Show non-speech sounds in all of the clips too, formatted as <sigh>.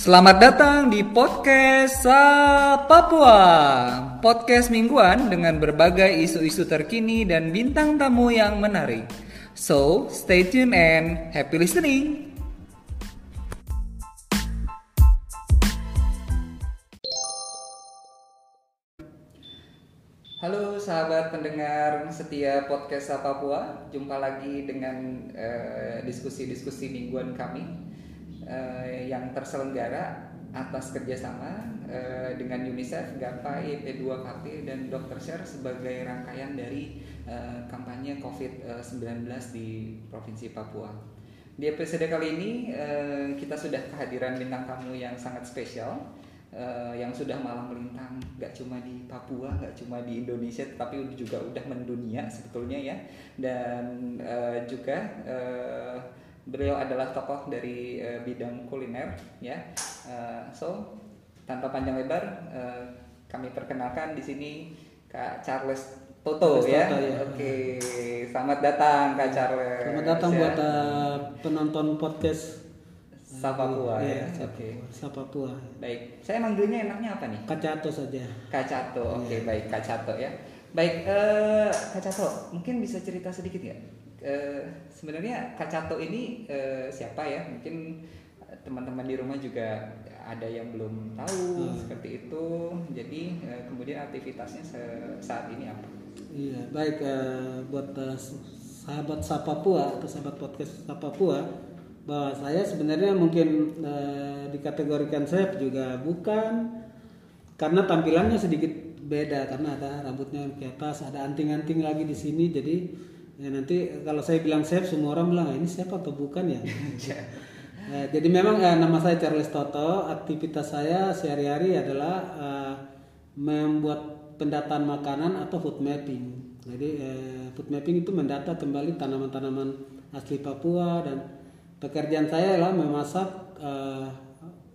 Selamat datang di podcast Papua Podcast mingguan dengan berbagai isu-isu terkini dan bintang tamu yang menarik. So, stay tuned and happy listening. Halo sahabat pendengar setia podcast Papua Jumpa lagi dengan eh, diskusi-diskusi mingguan kami eh, yang terselenggara atas kerjasama eh, dengan UNICEF, GAPA, IP2KP, dan Dr. Share sebagai rangkaian dari eh, kampanye COVID-19 di Provinsi Papua. Di episode kali ini eh, kita sudah kehadiran bintang tamu yang sangat spesial eh, yang sudah malam melintang gak cuma di Papua, gak cuma di Indonesia, tapi juga udah mendunia sebetulnya ya. Dan eh, juga eh, beliau adalah tokoh dari eh, bidang kuliner ya. Eh, so tanpa panjang lebar, eh, kami perkenalkan di sini Kak Charles Toto ya. Toto, ya. Oke, selamat datang Kak Charles. Selamat datang Ya. buat uh, penonton podcast Sapapua ya. Iya, Oke. Sapapua. Baik, saya manggilnya enaknya apa nih? Kacato saja. Kacato, oke Iya. baik Kacato ya. Baik, eh Kacato, mungkin bisa cerita sedikit ya? Eh, sebenarnya Kacato ini eh, siapa ya? Mungkin teman-teman di rumah juga ada yang belum tahu Hmm. seperti itu. Jadi eh, kemudian aktivitasnya saat ini apa? Iya, baik uh, buat uh, sahabat Sapapua atau sahabat podcast Sapapua bahwa saya sebenarnya mungkin uh, dikategorikan saya juga bukan karena tampilannya sedikit beda karena ada rambutnya ke atas, ada anting-anting lagi di sini jadi ya nanti kalau saya bilang chef semua orang bilang "Ah, ini siapa atau bukan ya <laughs> Eh, jadi memang eh, nama saya Charles Toto. Aktivitas saya sehari-hari adalah eh, membuat pendataan makanan atau food mapping. Jadi eh, food mapping itu mendata kembali tanaman-tanaman asli Papua dan pekerjaan saya adalah memasak, eh,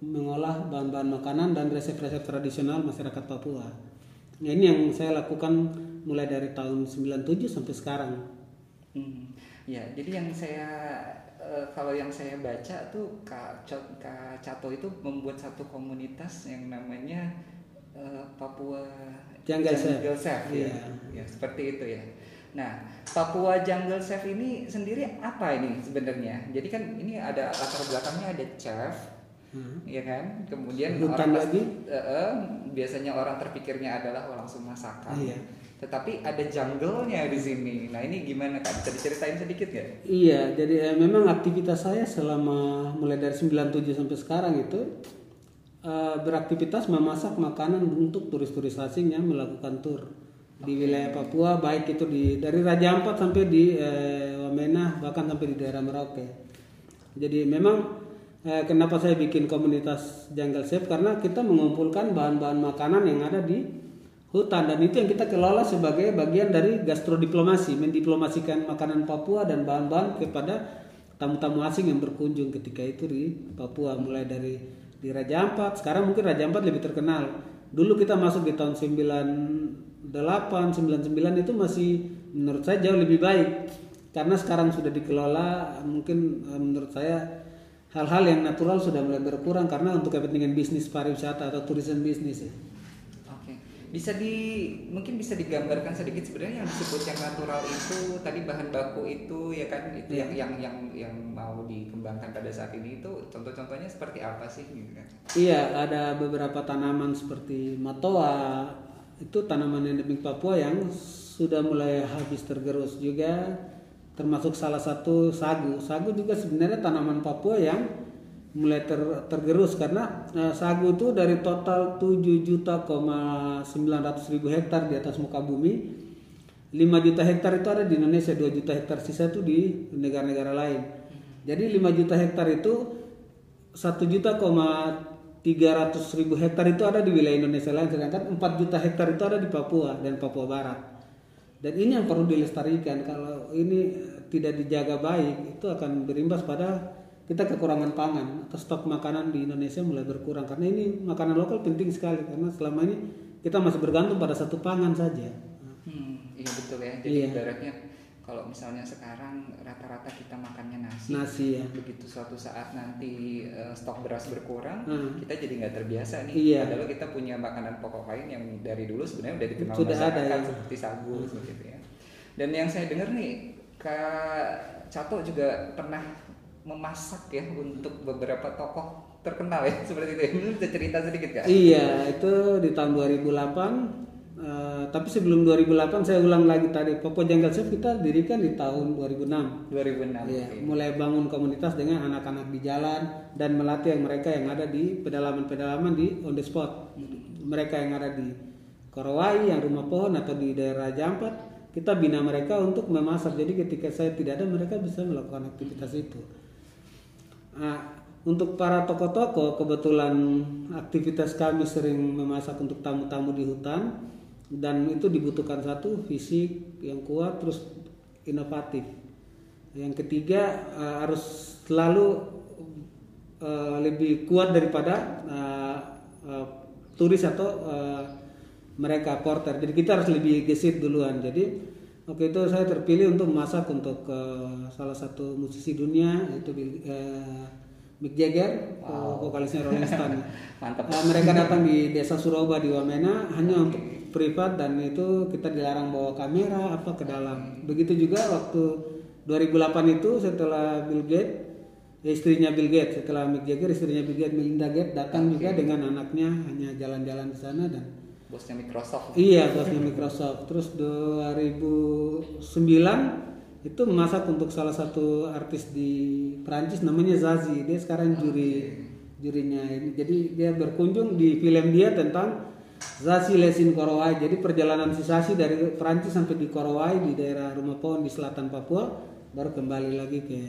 mengolah bahan-bahan makanan dan resep-resep tradisional masyarakat Papua. Nah, ini yang saya lakukan mulai dari tahun 97 sampai sekarang. Hmm, ya, jadi yang saya eh, kalau yang saya baca tuh Kak, Cato itu membuat satu komunitas yang namanya eh, Papua Jungle. Chef, ya. Iya. ya, seperti itu ya. Nah, Papua Jungle Chef ini sendiri apa ini sebenarnya? Jadi kan ini ada latar belakangnya ada chef, Hmm. ya kan? Kemudian orang lagi? eh, eh, biasanya orang terpikirnya adalah oh, langsung masakan. Iya. Tetapi ada jungle-nya di sini. Nah, ini gimana Kak? Bisa diceritain sedikit ya? Iya, jadi eh, memang aktivitas saya selama mulai dari 97 sampai sekarang itu eh, beraktivitas memasak makanan untuk turis-turis asing yang melakukan tur di wilayah Papua, baik itu di dari Raja Ampat sampai di eh, Wamena bahkan sampai di daerah Merauke. Jadi memang eh, kenapa saya bikin komunitas Jungle Chef karena kita mengumpulkan bahan-bahan makanan yang ada di hutan dan itu yang kita kelola sebagai bagian dari gastrodiplomasi, mendiplomasikan makanan Papua dan bahan-bahan kepada tamu-tamu asing yang berkunjung ketika itu di Papua mulai dari di Raja Ampat. Sekarang mungkin Raja Ampat lebih terkenal. Dulu kita masuk di tahun 98, 99 itu masih menurut saya jauh lebih baik karena sekarang sudah dikelola mungkin eh, menurut saya hal-hal yang natural sudah mulai berkurang karena untuk kepentingan bisnis pariwisata atau tourism bisnis ya. Oke, bisa di mungkin bisa digambarkan sedikit sebenarnya yang disebut yang natural itu tadi bahan baku itu ya kan itu Iya. yang yang yang yang mau dikembangkan pada saat ini itu contoh-contohnya seperti apa sih gitu kan? Iya, ada beberapa tanaman seperti matoa, itu tanaman endemik Papua yang sudah mulai habis tergerus juga, termasuk salah satu sagu. Sagu juga sebenarnya tanaman Papua yang mulai ter- tergerus karena eh, sagu itu dari total 7 juta 900 ribu hektar di atas muka bumi. 5 juta hektar itu ada di Indonesia 2 juta hektar sisa itu di negara-negara lain. Jadi 5 juta hektar itu 1 juta 300 ribu hektar itu ada di wilayah Indonesia lain sedangkan 4 juta hektar itu ada di Papua dan Papua Barat dan ini yang perlu dilestarikan kalau ini tidak dijaga baik itu akan berimbas pada kita kekurangan pangan atau stok makanan di Indonesia mulai berkurang karena ini makanan lokal penting sekali karena selama ini kita masih bergantung pada satu pangan saja Hmm, iya betul ya. Jadi Iya. ibaratnya kalau misalnya sekarang rata-rata kita makannya nasi, nasi ya begitu suatu saat nanti uh, stok beras berkurang, Hmm. kita jadi nggak terbiasa nih. Iya. Padahal kita punya makanan pokok lain yang dari dulu sebenarnya udah dikenal Sudah ada, masyarakat ya. seperti sagu seperti itu ya. Dan yang saya dengar nih, Kak Cato juga pernah memasak ya untuk beberapa tokoh terkenal ya <laughs> seperti itu. ya. Bisa cerita sedikit kak? Iya, itu di tahun 2008. Eh, tapi sebelum 2008 saya ulang lagi tadi Papua Jungle Chef kita dirikan di tahun 2006. 2006. Iya, oke. mulai bangun komunitas dengan anak-anak di jalan dan melatih yang mereka yang ada di pedalaman-pedalaman di on the spot. Mereka yang ada di Korowai, yang rumah pohon atau di daerah Jampat, kita bina mereka untuk memasak. Jadi ketika saya tidak ada, mereka bisa melakukan aktivitas itu. Nah, untuk para tokoh-tokoh, kebetulan aktivitas kami sering memasak untuk tamu-tamu di hutan dan itu dibutuhkan satu fisik yang kuat terus inovatif. Yang ketiga eh, harus selalu eh, lebih kuat daripada eh, eh, turis atau eh, mereka porter. Jadi kita harus lebih gesit duluan. Jadi Oke itu saya terpilih untuk memasak untuk eh, salah satu musisi dunia yaitu eh, Mick Jagger, eh, vokalisnya Rolling Stone. <laughs> Mantap. Eh, mereka datang di desa Suroba di Wamena hanya untuk privat dan itu kita dilarang bawa kamera apa ke dalam. Begitu juga waktu 2008 itu setelah Bill Gates istrinya Bill Gates setelah Mick Jagger istrinya Bill Gates Melinda Gates datang juga dengan anaknya hanya jalan-jalan di sana dan Bosnya Microsoft. Iya, bosnya Microsoft. Terus 2009 itu memasak untuk salah satu artis di Prancis namanya Zazie. Dia sekarang juri jurinya ini. Jadi dia berkunjung di film dia tentang Zazie Lesin Korowai. Jadi perjalanan si Zazie dari Prancis sampai di Korowai di daerah Rumah Pohon di selatan Papua baru kembali lagi ke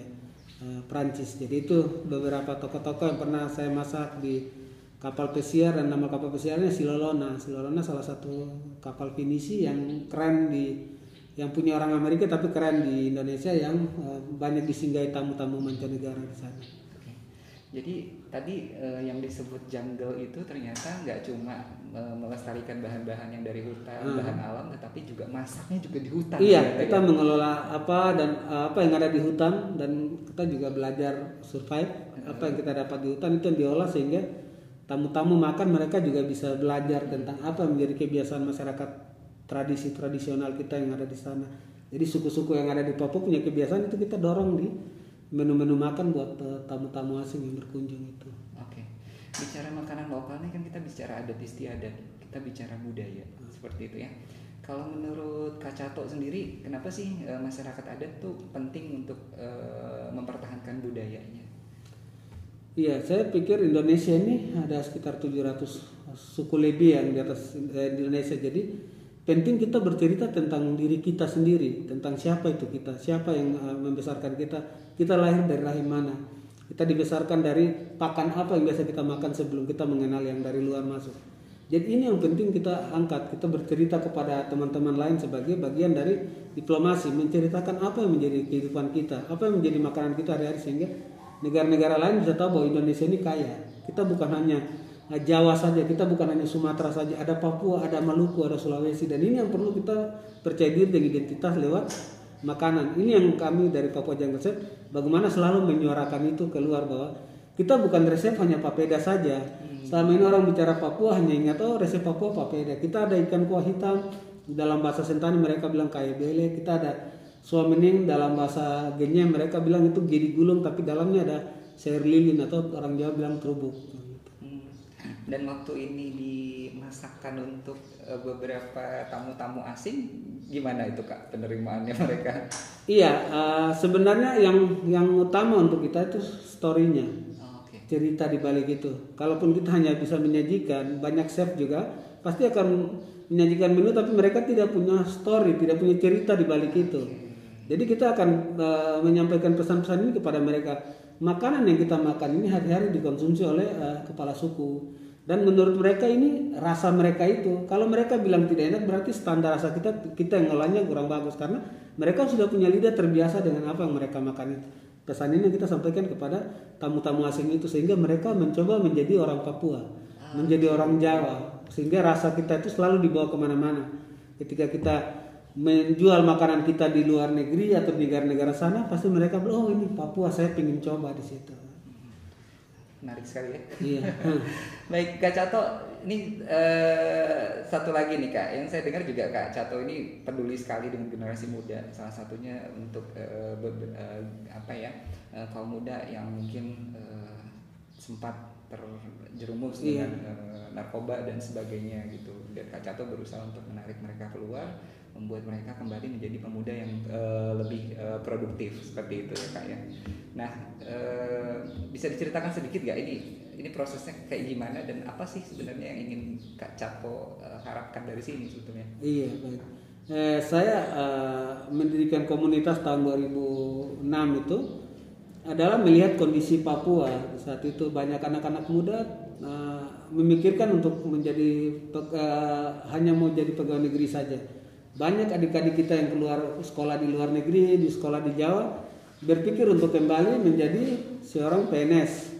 eh, Prancis. Jadi itu beberapa tokoh-tokoh yang pernah saya masak di kapal pesiar dan nama kapal pesiarnya Silolona. Silolona salah satu kapal pinisi yang keren di yang punya orang Amerika tapi keren di Indonesia yang eh, banyak disinggahi tamu-tamu mancanegara di sana. Jadi tadi eh, yang disebut jungle itu ternyata nggak cuma melestarikan bahan-bahan yang dari hutan, Hmm. bahan alam, tetapi juga masaknya juga di hutan. Iya, ternyata kita ya. mengelola apa dan eh, apa yang ada di hutan dan kita juga belajar survive apa yang kita dapat di hutan itu yang diolah sehingga tamu-tamu makan mereka juga bisa belajar tentang apa yang menjadi kebiasaan masyarakat tradisi tradisional kita yang ada di sana. Jadi suku-suku yang ada di Papua punya kebiasaan itu kita dorong di menu-menu makan buat eh, tamu-tamu asing yang berkunjung itu. Bicara makanan lokal nih kan kita bicara adat istiadat, kita bicara budaya seperti itu ya. Kalau menurut Kak Cato sendiri, kenapa sih eh, masyarakat adat tuh penting untuk eh, mempertahankan budayanya? Iya, saya pikir Indonesia ini ada sekitar 700 suku lebih yang di atas eh, Indonesia. Jadi penting kita bercerita tentang diri kita sendiri, tentang siapa itu kita, siapa yang eh, membesarkan kita, kita lahir dari rahim mana, kita dibesarkan dari pakan apa yang biasa kita makan sebelum kita mengenal yang dari luar masuk. Jadi ini yang penting kita angkat, kita bercerita kepada teman-teman lain sebagai bagian dari diplomasi, menceritakan apa yang menjadi kehidupan kita, apa yang menjadi makanan kita hari-hari sehingga negara-negara lain bisa tahu bahwa Indonesia ini kaya. Kita bukan hanya Jawa saja, kita bukan hanya Sumatera saja, ada Papua, ada Maluku, ada Sulawesi dan ini yang perlu kita percaya diri dengan identitas lewat makanan. Ini yang kami dari Papua Jungle Chef bagaimana selalu menyuarakan itu keluar bahwa kita bukan resep hanya papeda saja. Selama ini orang bicara Papua hanya ingat oh resep Papua papeda. Kita ada ikan kuah hitam dalam bahasa Sentani mereka bilang kaya bele. Kita ada suamening dalam bahasa Genya mereka bilang itu gedi gulung tapi dalamnya ada sayur lilin atau orang Jawa bilang terubuk. Dan waktu ini dimasakkan untuk eh, beberapa tamu-tamu asing, gimana itu kak penerimaannya <laughs> mereka? Iya, eh, sebenarnya yang yang utama untuk kita itu storynya. Oh, cerita di balik itu. Kalaupun kita hanya bisa menyajikan, banyak chef juga pasti akan menyajikan menu tapi mereka tidak punya story, tidak punya cerita di balik itu. Jadi kita akan eh, menyampaikan pesan-pesan ini kepada mereka. Makanan yang kita makan ini hari-hari dikonsumsi oleh eh, kepala suku. Dan menurut mereka ini rasa mereka itu, kalau mereka bilang tidak enak berarti standar rasa kita kita yang ngolahnya kurang bagus karena mereka sudah punya lidah terbiasa dengan apa yang mereka makan itu. Pesan ini kita sampaikan kepada tamu-tamu asing itu sehingga mereka mencoba menjadi orang Papua, menjadi orang Jawa, sehingga rasa kita itu selalu dibawa ke mana-mana. Ketika kita menjual makanan kita di luar negeri atau di negara-negara sana pasti mereka bilang oh ini Papua saya pengen coba di situ menarik sekali ya. Iya. <laughs> Baik Kak Cato ini eh, satu lagi nih Kak. Yang saya dengar juga Kak Cato ini peduli sekali dengan generasi muda. Salah satunya untuk eh, be- eh, apa ya eh, kaum muda yang mungkin eh, sempat terjerumus Iya. dengan eh, narkoba dan sebagainya gitu dan Kak Cato berusaha untuk menarik mereka keluar membuat mereka kembali menjadi pemuda yang eh, lebih eh, produktif seperti itu ya kak ya. Nah eh, bisa diceritakan sedikit gak ini ini prosesnya kayak gimana dan apa sih sebenarnya yang ingin kak Cato eh, harapkan dari sini sebetulnya? Iya baik. Eh, saya eh, mendirikan komunitas tahun 2006 itu adalah melihat kondisi Papua saat itu banyak anak-anak muda eh, memikirkan untuk menjadi eh, hanya mau jadi pegawai negeri saja. Banyak adik-adik kita yang keluar sekolah di luar negeri, di sekolah di Jawa berpikir untuk kembali menjadi seorang PNS.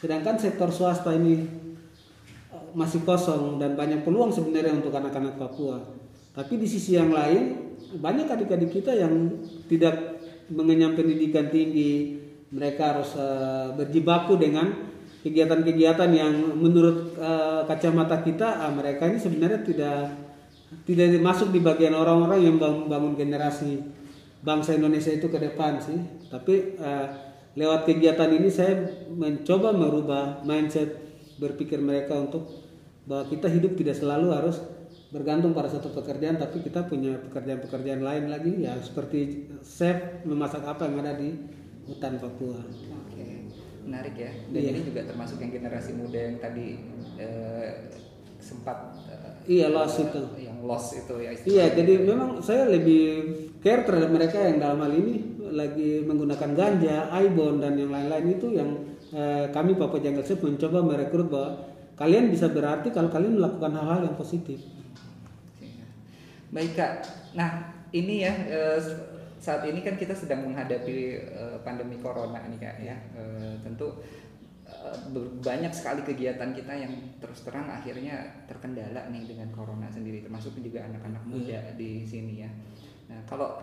Sedangkan sektor swasta ini masih kosong dan banyak peluang sebenarnya untuk anak-anak Papua. Tapi di sisi yang lain banyak adik-adik kita yang tidak mengenyam pendidikan tinggi, mereka harus eh, berjibaku dengan kegiatan-kegiatan yang menurut eh, kacamata kita ah, mereka ini sebenarnya tidak tidak masuk di bagian orang-orang yang membangun generasi bangsa Indonesia itu ke depan sih. Tapi eh, lewat kegiatan ini saya mencoba merubah mindset berpikir mereka untuk bahwa kita hidup tidak selalu harus bergantung pada satu pekerjaan tapi kita punya pekerjaan-pekerjaan lain lagi ya seperti chef memasak apa yang ada di hutan Papua. Oke menarik ya dan Iya. ini juga termasuk yang generasi muda yang tadi eh, sempat eh, Iya loss itu. yang loss itu ya Iya, jadi memang saya lebih care terhadap mereka yang dalam hal ini lagi menggunakan ganja, ibon dan yang lain-lain itu yang eh, kami Papua Jungle Chef mencoba merekrut bahwa kalian bisa berarti kalau kalian melakukan hal-hal yang positif. Baik kak, nah ini ya eh, saat ini kan kita sedang menghadapi eh, pandemi corona nih kak ya. Eh, tentu ber- banyak sekali kegiatan kita yang terus terang akhirnya terkendala nih dengan corona sendiri, termasuk juga anak-anak muda di sini ya. Nah kalau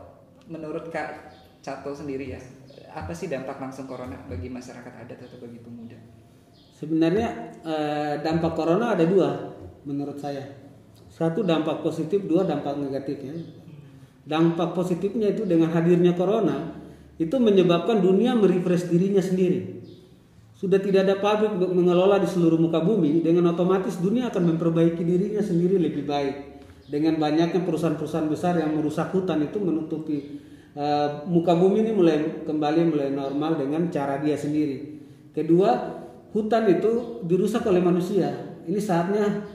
menurut kak Cato sendiri ya, apa sih dampak langsung corona bagi masyarakat adat atau bagi pemuda? Sebenarnya eh, dampak corona ada dua menurut saya. Satu dampak positif, dua dampak negatif ya. Dampak positifnya itu dengan hadirnya corona itu menyebabkan dunia merefresh dirinya sendiri. Sudah tidak ada pabrik untuk mengelola di seluruh muka bumi, dengan otomatis dunia akan memperbaiki dirinya sendiri lebih baik. Dengan banyaknya perusahaan-perusahaan besar yang merusak hutan itu menutupi eh, muka bumi ini mulai kembali mulai normal dengan cara dia sendiri. Kedua, hutan itu dirusak oleh manusia. Ini saatnya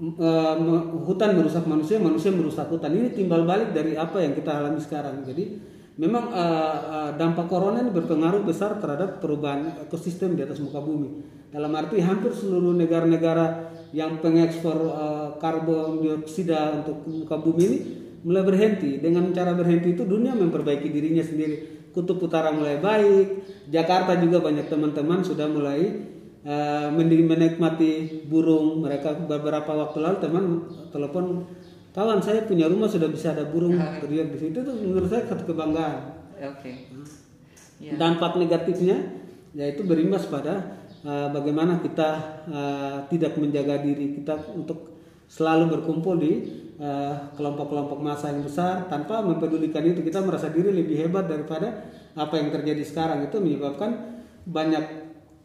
me- hutan merusak manusia, manusia merusak hutan. Ini timbal balik dari apa yang kita alami sekarang. Jadi memang eh, eh, dampak corona ini berpengaruh besar terhadap perubahan ekosistem di atas muka bumi. Dalam arti hampir seluruh negara-negara yang pengekspor eh, karbon dioksida untuk muka bumi ini mulai berhenti. Dengan cara berhenti itu dunia memperbaiki dirinya sendiri. Kutub utara mulai baik, Jakarta juga banyak teman-teman sudah mulai Mending menikmati burung mereka beberapa waktu lalu teman telepon kawan saya punya rumah sudah bisa ada burung terlihat di situ. Itu menurut saya satu kebanggaan. Oke. Ya. dampak negatifnya yaitu berimbas pada eh, bagaimana kita eh, tidak menjaga diri kita untuk selalu berkumpul di eh, kelompok-kelompok massa yang besar. Tanpa mempedulikan itu kita merasa diri lebih hebat daripada apa yang terjadi sekarang. Itu menyebabkan banyak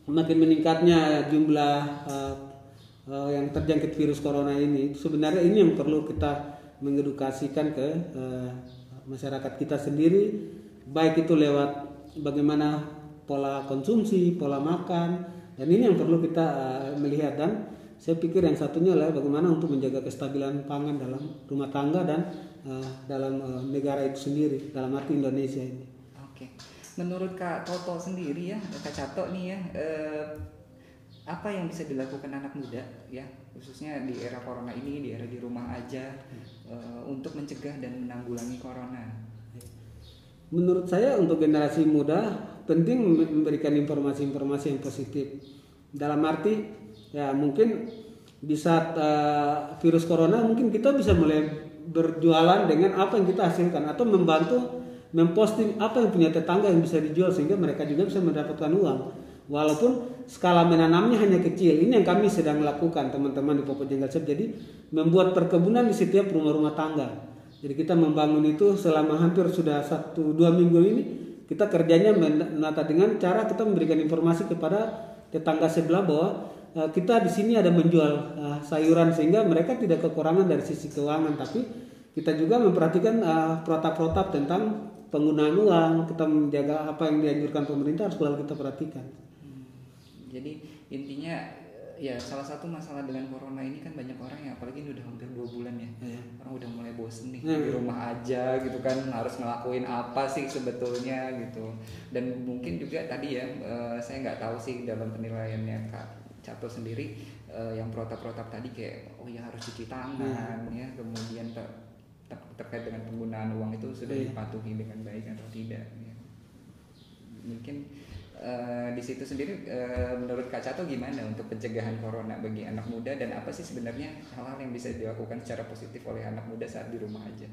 makin meningkatnya jumlah eh, eh, yang terjangkit virus corona ini. Sebenarnya ini yang perlu kita mengedukasikan ke eh, masyarakat kita sendiri. Baik itu lewat bagaimana pola konsumsi pola makan. Dan ini yang perlu kita eh, melihat. Dan saya pikir yang satunya adalah bagaimana untuk menjaga kestabilan pangan dalam rumah tangga dan eh, dalam eh, negara itu sendiri. Dalam arti Indonesia ini. Oke, menurut Kak Toto sendiri ya, Kak Cato nih ya, eh, apa yang bisa dilakukan anak muda ya, khususnya di era corona ini, di era di rumah aja, eh, untuk mencegah dan menanggulangi corona? Menurut saya untuk generasi muda penting memberikan informasi-informasi yang positif. Dalam arti ya mungkin di saat eh, virus corona mungkin kita bisa mulai berjualan dengan apa yang kita hasilkan atau membantu memposting apa yang punya tetangga yang bisa dijual sehingga mereka juga bisa mendapatkan uang. Walaupun skala menanamnya hanya kecil ini yang kami sedang lakukan teman-teman di Popo Jenggal jadi membuat perkebunan di setiap rumah-rumah tangga. Jadi kita membangun itu selama hampir sudah satu dua minggu ini kita kerjanya menata dengan cara kita memberikan informasi kepada tetangga sebelah bahwa uh, kita di sini ada menjual uh, sayuran sehingga mereka tidak kekurangan dari sisi keuangan. Tapi kita juga memperhatikan uh, protap-protap tentang penggunaan uang kita menjaga apa yang dianjurkan pemerintah harus selalu kita perhatikan jadi intinya ya salah satu masalah dengan corona ini kan banyak orang yang apalagi ini udah hampir dua bulan ya yeah. orang udah mulai bosen nih yeah. di rumah aja gitu kan harus ngelakuin apa sih sebetulnya gitu dan mungkin juga tadi ya uh, saya nggak tahu sih dalam penilaiannya kak Cato sendiri uh, yang protap-protap tadi kayak oh ya harus cuci tangan yeah. ya kemudian ter ter terkait dengan penggunaan uang itu sudah yeah. dipatuhi dengan baik atau tidak ya. mungkin Uh, di situ sendiri uh, menurut Kak Cato gimana untuk pencegahan corona bagi anak muda dan apa sih sebenarnya hal-hal yang bisa dilakukan secara positif oleh anak muda saat di rumah aja?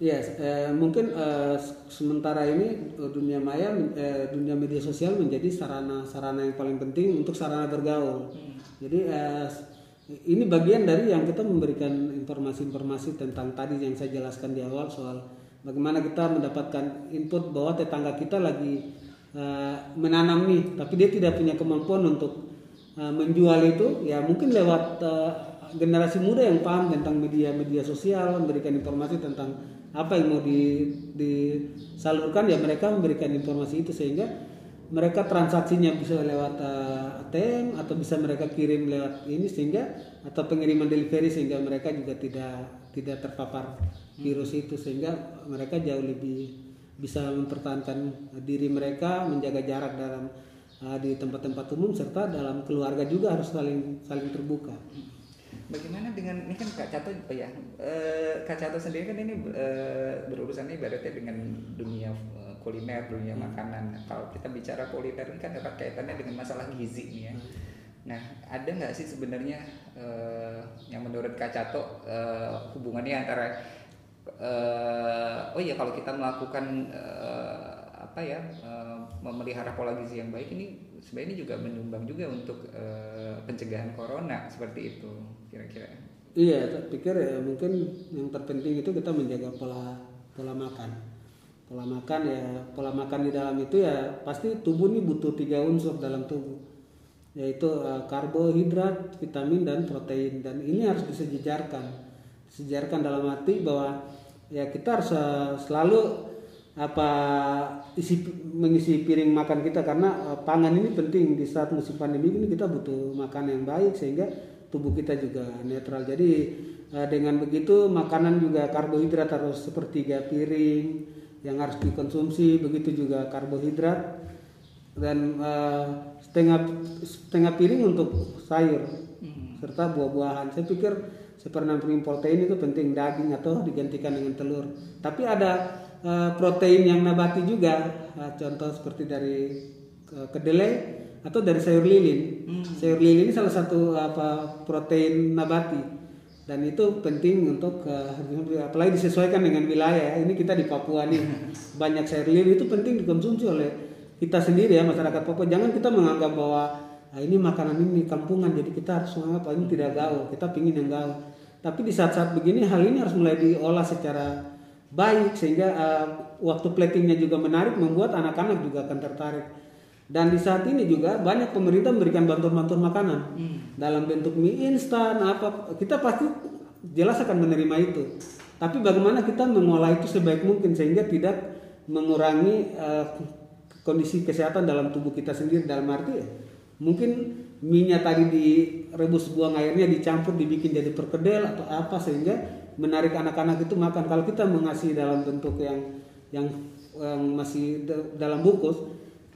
Ya, yes, uh, mungkin uh, sementara ini dunia maya, uh, dunia media sosial menjadi sarana-sarana yang paling penting untuk sarana bergaul. Hmm. Jadi uh, ini bagian dari yang kita memberikan informasi-informasi tentang tadi yang saya jelaskan di awal soal bagaimana kita mendapatkan input bahwa tetangga kita lagi uh, menanam nih tapi dia tidak punya kemampuan untuk uh, menjual itu. Ya mungkin lewat uh, generasi muda yang paham tentang media-media sosial memberikan informasi tentang apa yang mau di, disalurkan ya mereka memberikan informasi itu sehingga mereka transaksinya bisa lewat uh, ATM atau bisa mereka kirim lewat ini sehingga atau pengiriman delivery sehingga mereka juga tidak tidak terpapar virus itu sehingga mereka jauh lebih bisa mempertahankan diri mereka menjaga jarak dalam uh, di tempat-tempat umum serta dalam keluarga juga harus saling saling terbuka. Bagaimana dengan ini kan Kak Cato oh ya uh, Kak Cato sendiri kan ini uh, berurusan ini ibaratnya dengan dunia uh, kuliner dunia hmm. makanan. Kalau kita bicara kuliner ini kan erat kaitannya dengan masalah gizi nih ya. Hmm. Nah, ada nggak sih sebenarnya uh, yang menurut Kak Cato hubungannya antara uh, oh iya kalau kita melakukan apa ya uh, memelihara pola gizi yang baik ini sebenarnya juga menyumbang juga untuk uh, pencegahan corona seperti itu kira-kira. Iya, saya pikir ya mungkin yang terpenting itu kita menjaga pola pola makan. Pola makan ya pola makan di dalam itu ya pasti tubuh ini butuh tiga unsur dalam tubuh yaitu uh, karbohidrat, vitamin dan protein dan ini harus disejajarkan. Sejarkan dalam arti bahwa ya kita harus selalu apa isi mengisi piring makan kita karena uh, pangan ini penting di saat musim pandemi ini kita butuh makan yang baik sehingga tubuh kita juga netral jadi uh, dengan begitu makanan juga karbohidrat harus sepertiga piring yang harus dikonsumsi begitu juga karbohidrat dan uh, setengah setengah piring untuk sayur hmm. serta buah-buahan saya pikir seperti protein itu penting daging atau digantikan dengan telur. Tapi ada uh, protein yang nabati juga, uh, contoh seperti dari uh, kedelai atau dari sayur lilin. Hmm. Sayur lilin ini salah satu apa protein nabati dan itu penting untuk uh, apalagi disesuaikan dengan wilayah. Ini kita di Papua nih <laughs> banyak sayur lilin itu penting dikonsumsi oleh kita sendiri ya masyarakat Papua. Jangan kita menganggap bahwa nah, ini makanan ini kampungan jadi kita harus mengapa ini tidak gaul kita pingin yang gaul tapi di saat-saat begini hal ini harus mulai diolah secara baik sehingga uh, waktu platingnya juga menarik membuat anak-anak juga akan tertarik. Dan di saat ini juga banyak pemerintah memberikan bantuan-bantuan makanan. Hmm. dalam bentuk mie instan apa kita pasti jelas akan menerima itu. Tapi bagaimana kita mengolah itu sebaik mungkin sehingga tidak mengurangi uh, kondisi kesehatan dalam tubuh kita sendiri. Dalam arti ya, mungkin minyak tadi direbus buang airnya dicampur dibikin jadi perkedel atau apa sehingga menarik anak-anak itu makan kalau kita mengasih dalam bentuk yang yang, yang masih dalam bungkus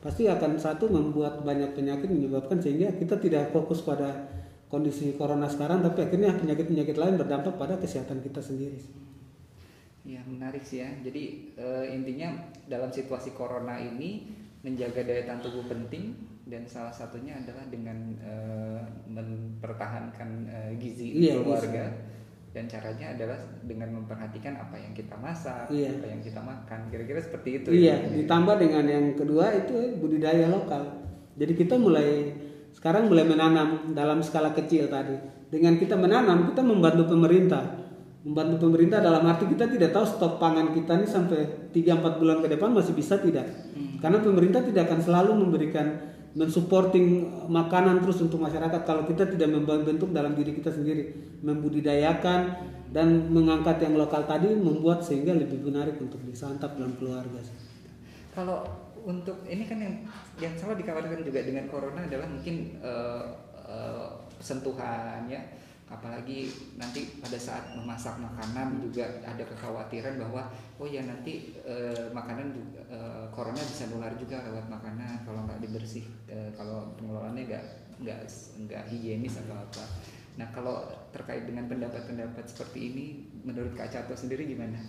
pasti akan satu membuat banyak penyakit menyebabkan sehingga kita tidak fokus pada kondisi corona sekarang tapi akhirnya penyakit-penyakit lain berdampak pada kesehatan kita sendiri. Ya menarik sih ya. Jadi e, intinya dalam situasi corona ini menjaga daya tahan tubuh penting dan salah satunya adalah dengan e, mempertahankan e, gizi iya, keluarga. Gizi. dan caranya adalah dengan memperhatikan apa yang kita masak, Iya. apa yang kita makan. Kira-kira seperti itu. Iya, ya. ditambah dengan yang kedua itu budidaya lokal. Jadi kita mulai sekarang mulai menanam dalam skala kecil tadi. Dengan kita menanam, kita membantu pemerintah. Membantu pemerintah dalam arti kita tidak tahu stok pangan kita ini sampai 3-4 bulan ke depan masih bisa tidak. Karena pemerintah tidak akan selalu memberikan mensupporting makanan terus untuk masyarakat kalau kita tidak membentuk dalam diri kita sendiri membudidayakan dan mengangkat yang lokal tadi membuat sehingga lebih menarik untuk disantap dalam keluarga. Kalau untuk ini kan yang yang selalu dikhawatirkan juga dengan corona adalah mungkin eh, eh, sentuhan ya apalagi nanti pada saat memasak makanan juga ada kekhawatiran bahwa oh ya nanti eh, makanan juga eh, corona bisa nular juga lewat makanan kalau nggak dibersih eh, kalau pengelolaannya nggak nggak nggak higienis atau apa nah kalau terkait dengan pendapat-pendapat seperti ini menurut Kak Cato sendiri gimana?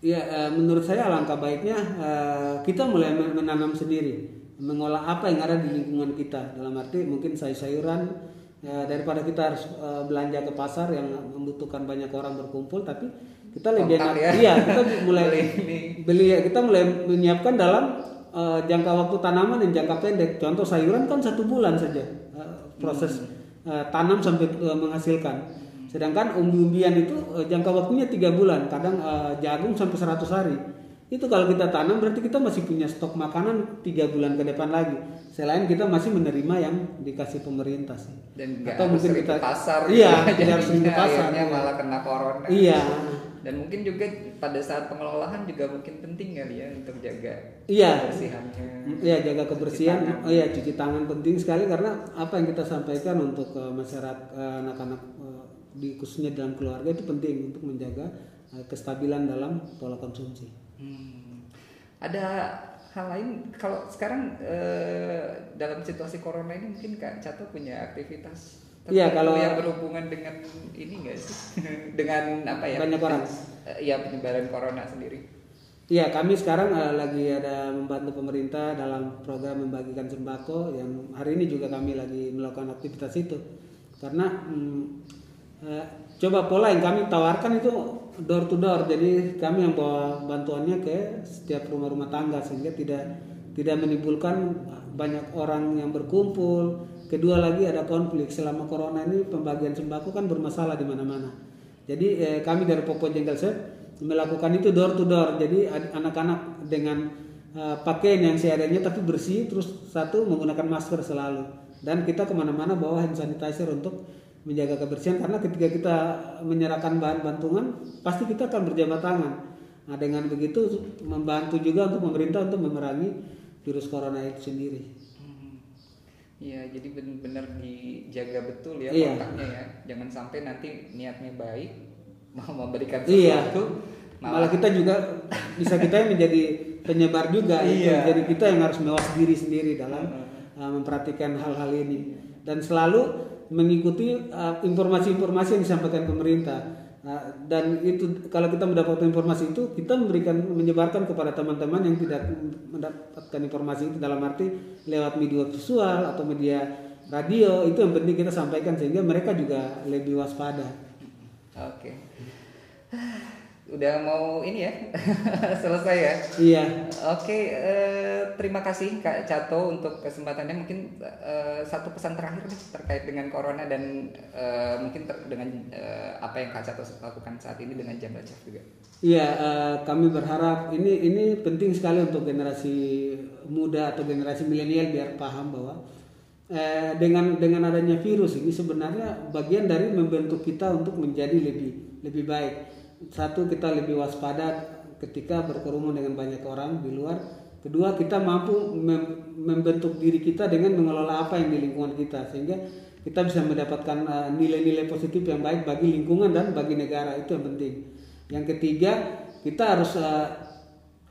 Ya, eh, menurut saya alangkah baiknya kita mulai men- menanam sendiri, mengolah apa yang ada di lingkungan kita. Dalam arti mungkin sayur-sayuran eh, daripada kita harus eh, belanja ke pasar yang membutuhkan banyak orang berkumpul, tapi kita lebih enak. ya. Iya, kita mulai Beli ini. beli kita mulai menyiapkan dalam eh, jangka waktu tanaman yang jangka pendek. Contoh sayuran kan satu bulan saja eh, proses eh, tanam sampai eh, menghasilkan. Sedangkan umbi-umbian itu eh, jangka waktunya tiga bulan, kadang eh, jagung sampai 100 hari. Itu kalau kita tanam berarti kita masih punya stok makanan tiga bulan ke depan lagi. Selain kita masih menerima yang dikasih pemerintah sih. dan nggak Atau mungkin kita- pasar Iya, <laughs> gitu. harus ke pasar, iya. malah kena corona Iya. dan mungkin juga pada saat pengelolaan juga mungkin penting kali ya untuk jaga Iya. kebersihannya Iya jaga kebersihan. Cuci tangan. Oh iya cuci tangan penting sekali karena apa yang kita sampaikan untuk eh, masyarakat eh, anak-anak eh, di khususnya dalam keluarga itu penting untuk menjaga eh, kestabilan dalam pola konsumsi. Hmm. ada hal lain? Kalau sekarang eh, dalam situasi corona ini mungkin kak Cato punya aktivitas Iya, kalau- yang berhubungan dengan ini enggak sih? <laughs> Dengan apa ya? Banyak orang. Eh, Iya penyebaran corona sendiri. Iya kami sekarang eh, lagi ada membantu pemerintah dalam program membagikan sembako yang hari ini juga kami lagi melakukan aktivitas itu. Karena hmm, eh, coba pola yang kami tawarkan itu door to door jadi kami yang bawa bantuannya ke setiap rumah-rumah tangga sehingga tidak tidak menimbulkan banyak orang yang berkumpul kedua lagi ada konflik selama corona ini pembagian sembako kan bermasalah di mana-mana jadi eh, kami dari Popo Jengkel Set melakukan itu door to door. Jadi ad- anak-anak dengan eh, pakaian yang seadanya tapi bersih, terus satu menggunakan masker selalu. Dan kita ke mana-mana bawa hand sanitizer untuk menjaga kebersihan karena ketika kita menyerahkan bahan bantuan pasti kita akan berjabat tangan. Nah dengan begitu membantu juga untuk pemerintah untuk memerangi virus corona itu sendiri. Hmm. Iya, jadi benar-benar dijaga betul ya Iya. kontaknya ya. Jangan sampai nanti niatnya baik <laughs> mau memberikan Iya. sesuatu Malah kita juga bisa kita yang menjadi penyebar juga itu. Iya. Jadi kita yang harus mewas diri sendiri dalam uh, memperhatikan hal-hal ini dan selalu mengikuti uh, informasi-informasi yang disampaikan pemerintah. Uh, dan itu kalau kita mendapatkan informasi itu kita memberikan menyebarkan kepada teman-teman yang tidak mendapatkan informasi itu dalam arti lewat media visual atau media radio itu yang penting kita sampaikan sehingga mereka juga lebih waspada. Oke. Udah mau ini ya <laughs> selesai ya. Iya. Oke, eh, terima kasih Kak Cato untuk kesempatannya. Mungkin eh, satu pesan terakhir nih terkait dengan corona dan eh, mungkin ter- dengan eh, apa yang Kak Cato lakukan saat ini dengan Jambal Chef juga. Iya, eh, kami berharap ini ini penting sekali untuk generasi muda atau generasi milenial biar paham bahwa eh, dengan dengan adanya virus ini sebenarnya bagian dari membentuk kita untuk menjadi lebih lebih baik. Satu kita lebih waspada ketika berkerumun dengan banyak orang di luar. Kedua kita mampu mem- membentuk diri kita dengan mengelola apa yang di lingkungan kita sehingga kita bisa mendapatkan eh, nilai-nilai positif yang baik bagi lingkungan dan bagi negara itu yang penting. Yang ketiga, kita harus eh,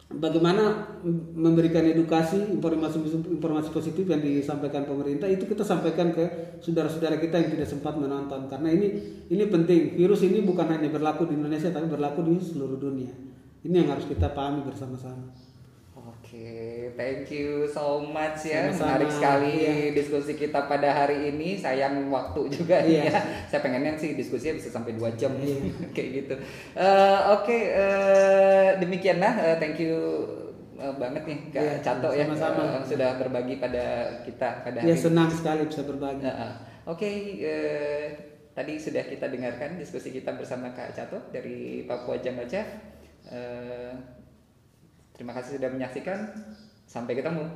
bagaimana memberikan edukasi informasi informasi positif yang disampaikan pemerintah itu kita sampaikan ke saudara-saudara kita yang tidak sempat menonton. Karena ini ini penting. Virus ini bukan hanya berlaku di Indonesia tapi berlaku di seluruh dunia. Ini yang harus kita pahami bersama-sama Oke, thank you so much ya. Sama-sama. Menarik sekali Iya. diskusi kita pada hari ini. Sayang waktu juga Iya. ya. Saya pengennya sih diskusinya bisa sampai dua jam Iya. <laughs> kayak gitu. Eh, Oke, eh, demikianlah. Eh, thank you banget nih Kak Iya, Cato ya sama-sama. eh, sudah berbagi pada kita pada hari Ya ini. senang sekali bisa berbagi. Nah, ah. Oke, eh, tadi sudah kita dengarkan diskusi kita bersama Kak Cato dari Papua Jungle Chef. Terima kasih sudah menyaksikan. Sampai ketemu.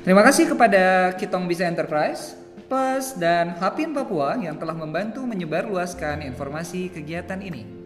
Terima kasih kepada Kitong Bisa Enterprise, PES, dan Hapin Papua yang telah membantu menyebarluaskan informasi kegiatan ini.